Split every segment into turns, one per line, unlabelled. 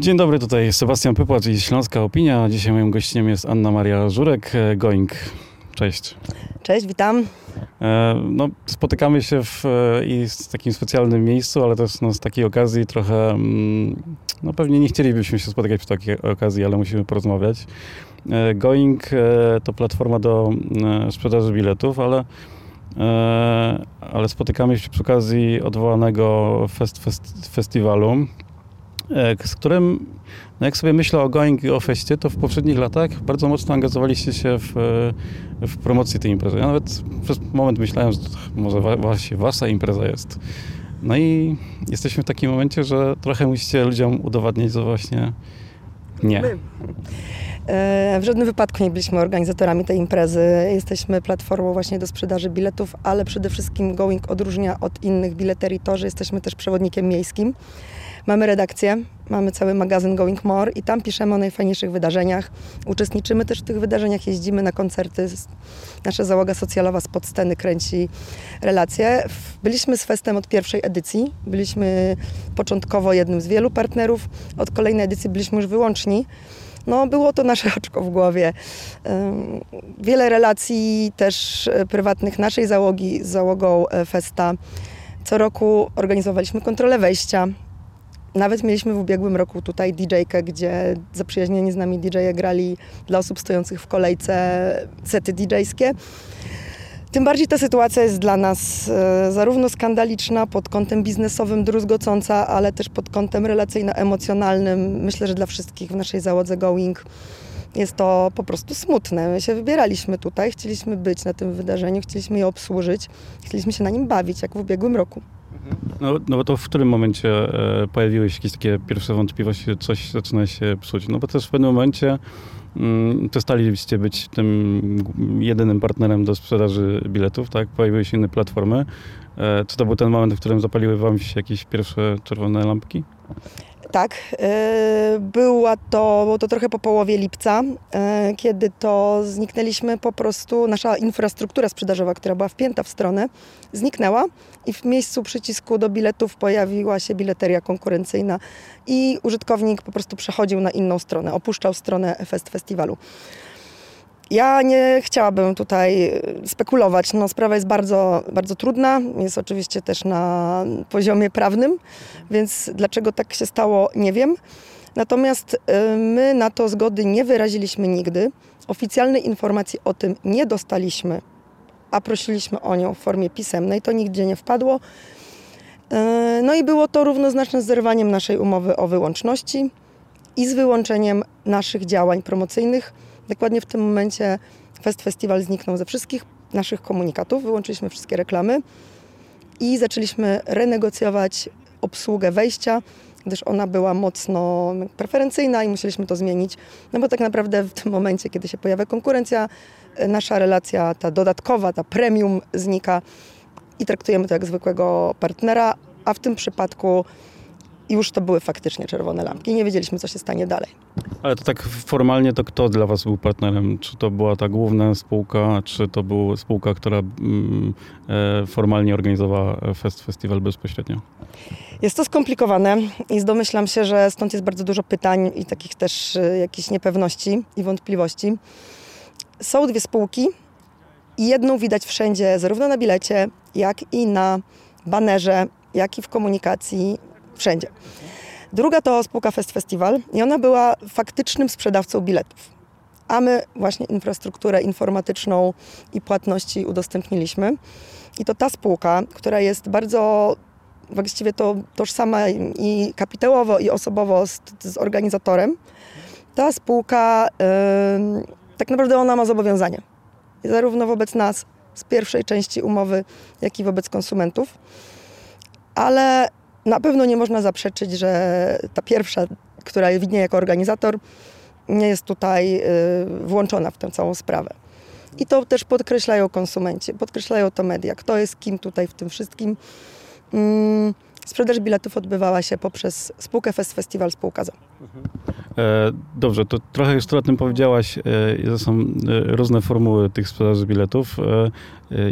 Dzień dobry, tutaj Sebastian Pypłacz i Śląska Opinia. Dzisiaj moim gościem jest Anna Maria Żurek, e, Going. Cześć.
Cześć, witam.
E, no, spotykamy się w e, i w takim specjalnym miejscu, ale też no, z takiej okazji trochę, mm, no pewnie nie chcielibyśmy się spotykać przy takiej okazji, ale musimy porozmawiać. Going to platforma do sprzedaży biletów, ale ale spotykamy się przy okazji odwołanego fest, fest, festiwalu, z którym, no jak sobie myślę o Going i o Feście, to w poprzednich latach bardzo mocno angażowaliście się w, e, w promocję tej imprezy. Ja nawet przez moment myślałem, że może właśnie wasza impreza jest. No i jesteśmy w takim momencie, że trochę musicie ludziom udowadniać, że właśnie nie. My.
E, w żadnym wypadku nie byliśmy organizatorami tej imprezy. Jesteśmy platformą właśnie do sprzedaży biletów, ale przede wszystkim Going odróżnia od innych bileterii to, że jesteśmy też przewodnikiem miejskim. Mamy redakcję, mamy cały magazyn Going More i tam piszemy o najfajniejszych wydarzeniach. Uczestniczymy też w tych wydarzeniach, jeździmy na koncerty. Nasza załoga socjalowa spod sceny kręci relacje. Byliśmy z Festem od pierwszej edycji. Byliśmy początkowo jednym z wielu partnerów. Od kolejnej edycji byliśmy już wyłączni. No, było to nasze oczko w głowie. Wiele relacji też e, prywatnych naszej załogi z załogą e, Festa. Co roku organizowaliśmy kontrolę wejścia, nawet mieliśmy w ubiegłym roku tutaj DJ-kę, gdzie zaprzyjaźnieni z nami DJ-e grali dla osób stojących w kolejce sety DJ-skie. Tym bardziej ta sytuacja jest dla nas e, zarówno skandaliczna pod kątem biznesowym, druzgocąca, ale też pod kątem relacyjno-emocjonalnym. Myślę, że dla wszystkich w naszej załodze Going jest to po prostu smutne. My się wybieraliśmy tutaj, chcieliśmy być na tym wydarzeniu, chcieliśmy je obsłużyć, chcieliśmy się na nim bawić, jak w ubiegłym roku.
No, no bo to w którym momencie e, pojawiły się jakieś takie pierwsze wątpliwości, coś zaczyna się psuć? No bo też w pewnym momencie przestaliście być tym jedynym partnerem do sprzedaży biletów, tak? Pojawiły się inne platformy. E, czy to był ten moment, w którym zapaliły wam się jakieś pierwsze czerwone lampki?
Tak, e, była to, było to trochę po połowie lipca, e, kiedy to zniknęliśmy po prostu, nasza infrastruktura sprzedażowa, która była wpięta w stronę, zniknęła i w miejscu przycisku do biletów pojawiła się bileteria konkurencyjna i użytkownik po prostu przechodził na inną stronę, opuszczał stronę Fest Festiwalu. Ja nie chciałabym tutaj e, spekulować. No, sprawa jest bardzo, bardzo trudna. Jest oczywiście też na poziomie prawnym, więc dlaczego tak się stało, nie wiem. Natomiast e, my na to zgody nie wyraziliśmy nigdy. Oficjalnej informacji o tym nie dostaliśmy, a prosiliśmy o nią w formie pisemnej. To nigdzie nie wpadło. E, no i było to równoznaczne z zerwaniem naszej umowy o wyłączności i z wyłączeniem naszych działań promocyjnych Dokładnie w tym momencie Fest Festival zniknął ze wszystkich naszych komunikatów, wyłączyliśmy wszystkie reklamy i zaczęliśmy renegocjować obsługę wejścia, gdyż ona była mocno preferencyjna i musieliśmy to zmienić. No bo tak naprawdę w tym momencie, kiedy się pojawia konkurencja, nasza relacja, ta dodatkowa, ta premium znika i traktujemy to jak zwykłego partnera, a w tym przypadku już to były faktycznie czerwone lampki. Nie wiedzieliśmy, co się stanie dalej.
Ale to tak formalnie, to kto dla Was był partnerem? Czy to była ta główna spółka, czy to była spółka, która mm, e, formalnie organizowała fest, festiwal bezpośrednio?
Jest to skomplikowane i domyślam się, że stąd jest bardzo dużo pytań i takich też e, jakichś niepewności i wątpliwości. Są dwie spółki i jedną widać wszędzie, zarówno na bilecie, jak i na banerze, jak i w komunikacji wszędzie. Druga to spółka Fest Festival i ona była faktycznym sprzedawcą biletów. A my właśnie infrastrukturę informatyczną i płatności udostępniliśmy. I to ta spółka, która jest bardzo właściwie to tożsama i kapitałowo, i osobowo z, z organizatorem, ta spółka yy, tak naprawdę ona ma zobowiązania. Zarówno wobec nas z pierwszej części umowy, jak i wobec konsumentów. Ale na pewno nie można zaprzeczyć, że ta pierwsza, która widnieje jako organizator, nie jest tutaj y, włączona w tę całą sprawę. I to też podkreślają konsumenci, podkreślają to media. Kto jest kim tutaj w tym wszystkim? Sprzedaż biletów odbywała się poprzez spółkę Fest Festival Spółka ZO.
E, dobrze, to trochę już o tym powiedziałaś. E, są e, różne formuły tych sprzedaży biletów.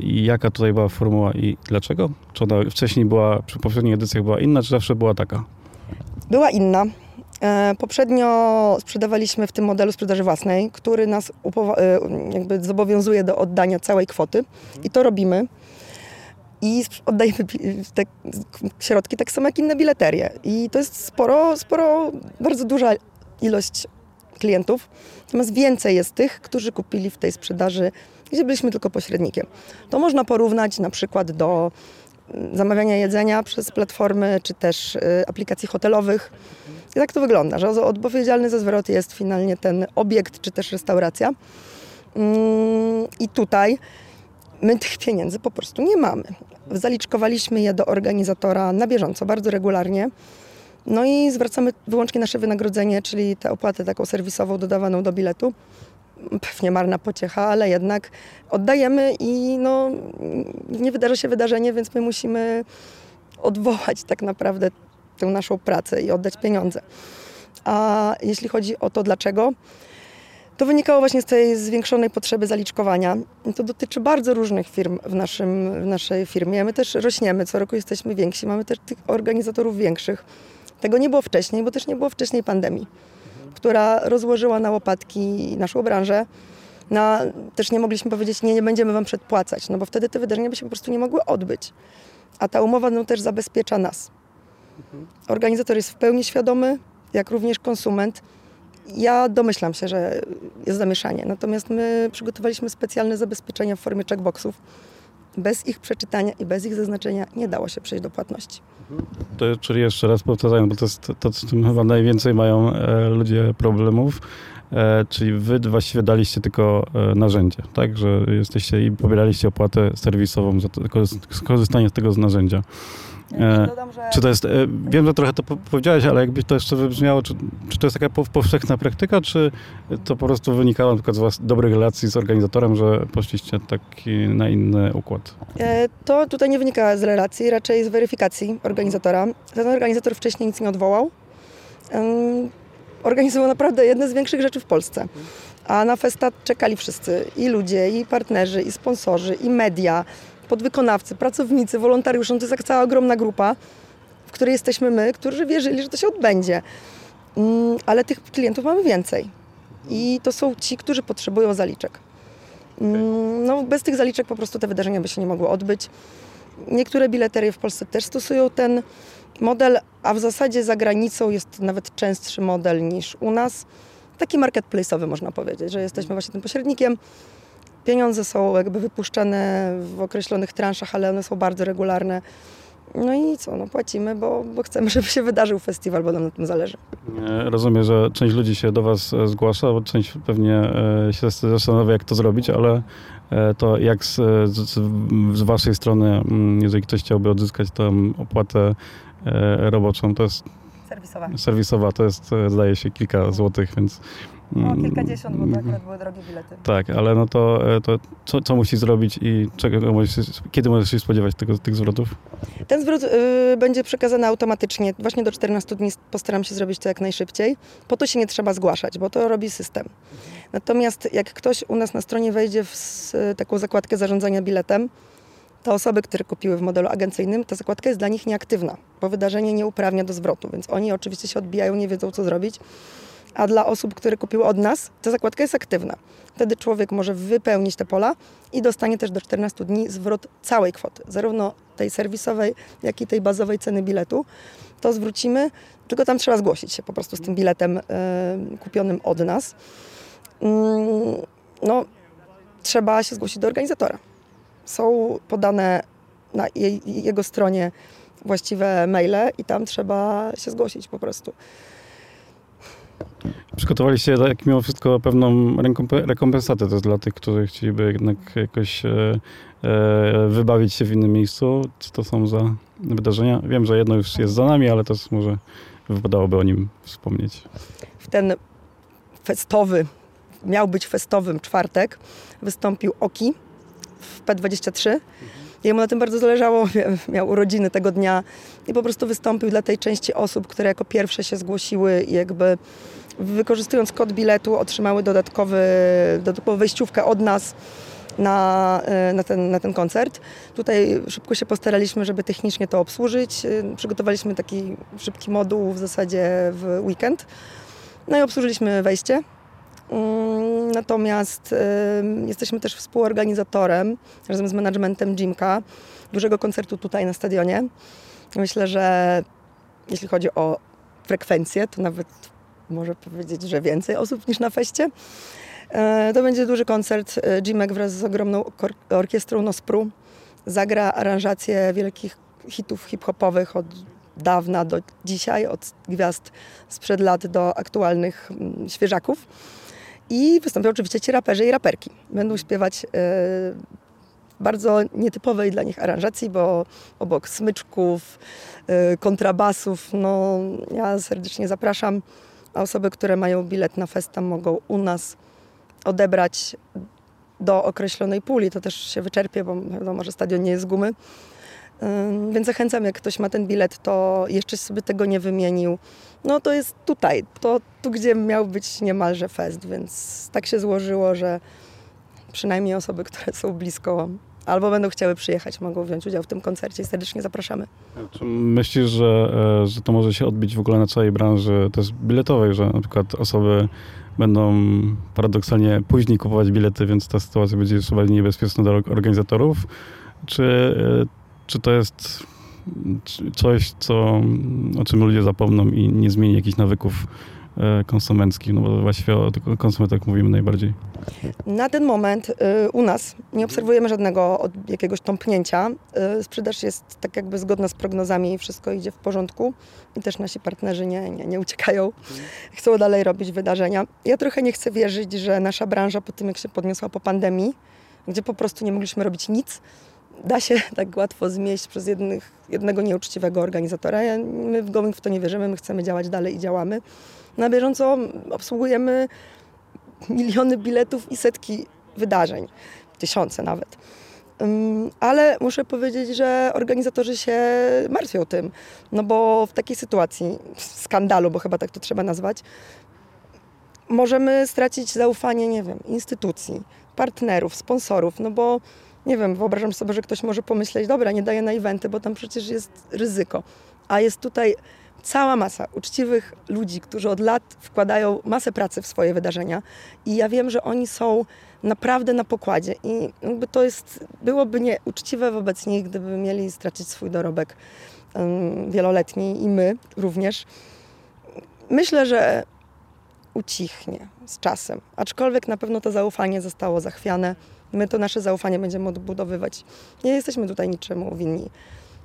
I jaka tutaj była formuła i dlaczego? Czy ona wcześniej była, przy poprzednich edycjach była inna, czy zawsze była taka?
Była inna. Poprzednio sprzedawaliśmy w tym modelu sprzedaży własnej, który nas jakby zobowiązuje do oddania całej kwoty i to robimy. I oddajemy te środki tak samo jak inne bileterie. I to jest sporo, sporo, bardzo duża ilość klientów. Natomiast więcej jest tych, którzy kupili w tej sprzedaży, gdzie byliśmy tylko pośrednikiem. To można porównać na przykład do mm, zamawiania jedzenia przez platformy, czy też y, aplikacji hotelowych. I tak to wygląda, że odpowiedzialny za zwrot jest finalnie ten obiekt, czy też restauracja. Mm, I tutaj my tych pieniędzy po prostu nie mamy. Zaliczkowaliśmy je do organizatora na bieżąco, bardzo regularnie. No i zwracamy wyłącznie nasze wynagrodzenie, czyli tę opłatę taką serwisową dodawaną do biletu. Pewnie marna pociecha, ale jednak oddajemy i no, nie wydarzy się wydarzenie, więc my musimy odwołać tak naprawdę tę naszą pracę i oddać pieniądze. A jeśli chodzi o to dlaczego, to wynikało właśnie z tej zwiększonej potrzeby zaliczkowania. To dotyczy bardzo różnych firm w, naszym, w naszej firmie. My też rośniemy, co roku jesteśmy więksi, mamy też tych organizatorów większych. Tego nie było wcześniej, bo też nie było wcześniej pandemii, która rozłożyła na łopatki naszą branżę. Na, też nie mogliśmy powiedzieć, nie, nie będziemy wam przedpłacać, no bo wtedy te wydarzenia by się po prostu nie mogły odbyć. A ta umowa no, też zabezpiecza nas. Organizator jest w pełni świadomy, jak również konsument. Ja domyślam się, że jest zamieszanie, natomiast my przygotowaliśmy specjalne zabezpieczenia w formie checkboxów. Bez ich przeczytania i bez ich zaznaczenia nie dało się przejść do płatności.
To, czyli jeszcze raz powtarzając, bo to jest to, z czym chyba najwięcej mają e, ludzie problemów. E, czyli wy właściwie daliście tylko e, narzędzie, tak? Że jesteście i pobieraliście opłatę serwisową za skorzystanie z tego z narzędzia. E,
Dodam, że
Czy to jest, e, wiem, że trochę to po- powiedziałeś, ale jakby to jeszcze wybrzmiało, czy, czy to jest taka pow- powszechna praktyka, czy to po prostu wynikało na przykład z was dobrych relacji z organizatorem, że poszliście taki na inny układ?
E, To tutaj nie wynika z relacji, raczej z weryfikacji organizatora. Ten organizator wcześniej nic nie odwołał. Organizował naprawdę jedne z większych rzeczy w Polsce. A na festa czekali wszyscy. I ludzie, i partnerzy, i sponsorzy, i media, podwykonawcy, pracownicy, wolontariusze. No to jest tak cała ogromna grupa, w której jesteśmy my, którzy wierzyli, że to się odbędzie. Mm, Ale tych klientów mamy więcej. I to są ci, którzy potrzebują zaliczek. Mm, No, bez tych zaliczek po prostu te wydarzenia by się nie mogły odbyć. Niektóre bileterie w Polsce też stosują ten model, a w zasadzie za granicą jest nawet częstszy model niż u nas. Taki marketplace'owy można powiedzieć, że jesteśmy właśnie tym pośrednikiem. Pieniądze są jakby wypuszczane w określonych transzach, ale one są bardzo regularne. No i co, no płacimy, bo, bo chcemy, żeby się wydarzył festiwal, bo nam na tym zależy.
E, Rozumiem, że część ludzi się do was e, zgłasza, bo część pewnie e, się zastanawia, jak to zrobić, ale to jak z, z, z waszej strony, mm, jeżeli ktoś chciałby odzyskać tą opłatę roboczą, to jest
Serwisowa.
serwisowa, to jest, zdaje się, kilka złotych, więc... mm,
były drogie bilety.
Tak, ale no to, e, to co, co musi zrobić i czego kiedy możesz się spodziewać tego, tych zwrotów?
Ten zwrot y, będzie przekazany automatycznie. Właśnie do 14 dni postaram się zrobić to jak najszybciej. Po to się nie trzeba zgłaszać, bo to robi system. Natomiast jak ktoś u nas na stronie wejdzie w taką zakładkę zarządzania biletem, to osoby, które kupiły w modelu agencyjnym, ta zakładka jest dla nich nieaktywna, bo wydarzenie nie uprawnia do zwrotu, więc oni oczywiście się odbijają, nie wiedzą co zrobić. A dla osób, które kupiły od nas, ta zakładka jest aktywna. Wtedy człowiek może wypełnić te pola i dostanie też do 14 dni zwrot całej kwoty, zarówno tej serwisowej, jak i tej bazowej ceny biletu. To zwrócimy, tylko tam trzeba zgłosić się po prostu z tym biletem e, kupionym od nas. Mm, no, trzeba się zgłosić do organizatora. Są podane na jej, jego stronie właściwe maile i tam trzeba się zgłosić po prostu.
Przygotowaliście tak mimo wszystko pewną rekompe- rekompensatę też dla tych, którzy chcieliby jednak jakoś e, e, wybawić się w innym miejscu. Co to są za wydarzenia? Wiem, że jedno już jest za nami, ale też może wypadałoby o nim wspomnieć.
w ten festowy, miał być festowym czwartek, wystąpił Oki w P23. Jemu na tym bardzo zależało, mia- miał urodziny tego dnia i po prostu wystąpił dla tej części osób, które jako pierwsze się zgłosiły i jakby wykorzystując kod biletu otrzymały dodatkowy, dodatkową wejściówkę od nas na, e, na, ten, na ten koncert. Tutaj szybko się postaraliśmy, żeby technicznie to obsłużyć. E, przygotowaliśmy taki szybki moduł w zasadzie w weekend. No i obsłużyliśmy wejście. Mm, Natomiast jesteśmy też współorganizatorem razem z managementem Jimka dużego koncertu tutaj na stadionie. Myślę, że jeśli chodzi o frekwencję, to nawet może powiedzieć, że więcej osób niż na feście. E, To będzie duży koncert. E, Jimek wraz z ogromną orkiestrą Nospru zagra aranżację wielkich hitów hip-hopowych od dawna do dzisiaj, od gwiazd sprzed lat do aktualnych mm, świeżaków. I wystąpią oczywiście ci raperzy i raperki. Będą śpiewać e, bardzo nietypowej dla nich aranżacji, bo obok smyczków, e, kontrabasów, no ja serdecznie zapraszam. A osoby, które mają bilet na festa mogą u nas odebrać do określonej puli. To też się wyczerpie, bo wiadomo, że stadion nie jest z gumy. Więc zachęcam, jak ktoś ma ten bilet, to jeszcze sobie tego nie wymienił. No to jest tutaj, to tu, gdzie miał być niemalże fest, więc tak się złożyło, że przynajmniej osoby, które są blisko albo będą chciały przyjechać, mogą wziąć udział w tym koncercie serdecznie zapraszamy.
Czy myślisz, że, e, że to może się odbić w ogóle na całej branży też biletowej, że na przykład osoby będą paradoksalnie później kupować bilety, więc ta sytuacja będzie jeszcze bardziej niebezpieczna dla organizatorów? Czy, e, czy to jest coś, co, o czym ludzie zapomną i nie zmieni jakichś nawyków e, konsumenckich? No bo właściwie o konsumentach mówimy najbardziej.
Na ten moment y, u nas nie obserwujemy żadnego od jakiegoś tąpnięcia. Y, sprzedaż jest tak jakby zgodna z prognozami, wszystko idzie w porządku i też nasi partnerzy nie, nie, nie uciekają, chcą dalej robić wydarzenia. Ja trochę nie chcę wierzyć, że nasza branża po tym, jak się podniosła po pandemii, gdzie po prostu nie mogliśmy robić nic, da się tak łatwo zmieść przez jednych, jednego nieuczciwego organizatora. Ja, my w Going w to nie wierzymy, my chcemy działać dalej i działamy. Na bieżąco obsługujemy miliony biletów i setki wydarzeń, tysiące nawet. Ale muszę powiedzieć, że organizatorzy się martwią tym, no bo w takiej sytuacji, skandalu, bo chyba tak to trzeba nazwać, możemy stracić zaufanie, nie wiem, instytucji, partnerów, sponsorów, no bo nie wiem, wyobrażam sobie, że ktoś może pomyśleć, dobra, nie daję na eventy, bo tam przecież jest ryzyko. A jest tutaj cała masa uczciwych ludzi, którzy od lat wkładają masę pracy w swoje wydarzenia i ja wiem, że oni są naprawdę na pokładzie i jakby to jest, byłoby nieuczciwe wobec nich, gdyby mieli stracić swój dorobek ym, wieloletni i my również. Myślę, że ucichnie z czasem, aczkolwiek na pewno to zaufanie zostało zachwiane. My to nasze zaufanie będziemy odbudowywać. Nie jesteśmy tutaj niczemu winni.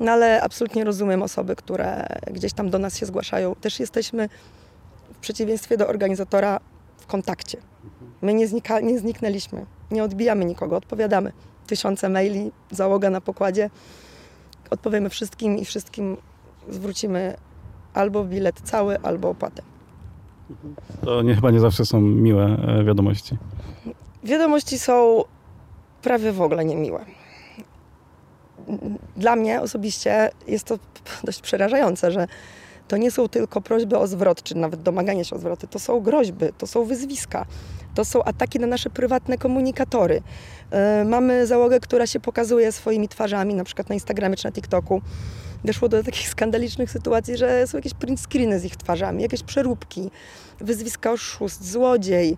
No ale absolutnie rozumiem osoby, które gdzieś tam do nas się zgłaszają. Też jesteśmy w przeciwieństwie do organizatora w kontakcie. My nie, znika, nie zniknęliśmy, nie odbijamy nikogo, odpowiadamy. Tysiące maili, załoga na pokładzie. Odpowiemy wszystkim i wszystkim zwrócimy albo bilet cały, albo opłatę.
To nie, chyba nie zawsze są miłe e, wiadomości.
Wiadomości są prawie w ogóle niemiłe. Dla mnie osobiście jest to dość przerażające, że to nie są tylko prośby o zwrot, czy nawet domaganie się o zwroty, to są groźby, to są wyzwiska, to są ataki na nasze prywatne komunikatory. Yy, Mamy załogę, która się pokazuje swoimi twarzami, na przykład na Instagramie czy na TikToku. Doszło do takich skandalicznych sytuacji, że są jakieś print screeny z ich twarzami, jakieś przeróbki, wyzwiska oszust, złodziej.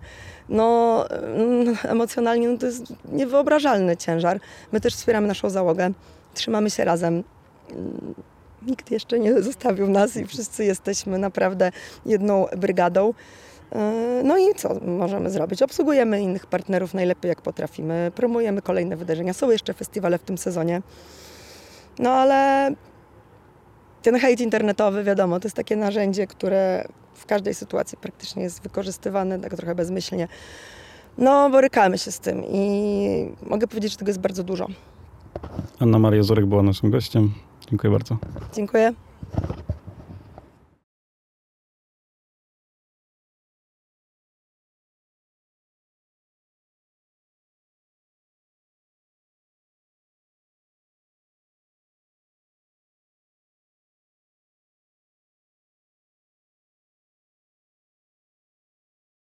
No, mm, emocjonalnie no to jest niewyobrażalny ciężar. My też wspieramy naszą załogę, trzymamy się razem. Mm, Nikt jeszcze nie zostawił nas i wszyscy jesteśmy naprawdę jedną brygadą. Yy, No i co możemy zrobić? Obsługujemy innych partnerów najlepiej jak potrafimy, promujemy kolejne wydarzenia. Są jeszcze festiwale w tym sezonie. No ale ten hejt internetowy, wiadomo, to jest takie narzędzie, które w każdej sytuacji praktycznie jest wykorzystywane tak trochę bezmyślnie. No, borykamy się z tym i mogę powiedzieć, że tego jest bardzo dużo.
Anna Maria Zorek była naszym gościem. Dziękuję bardzo.
Dziękuję.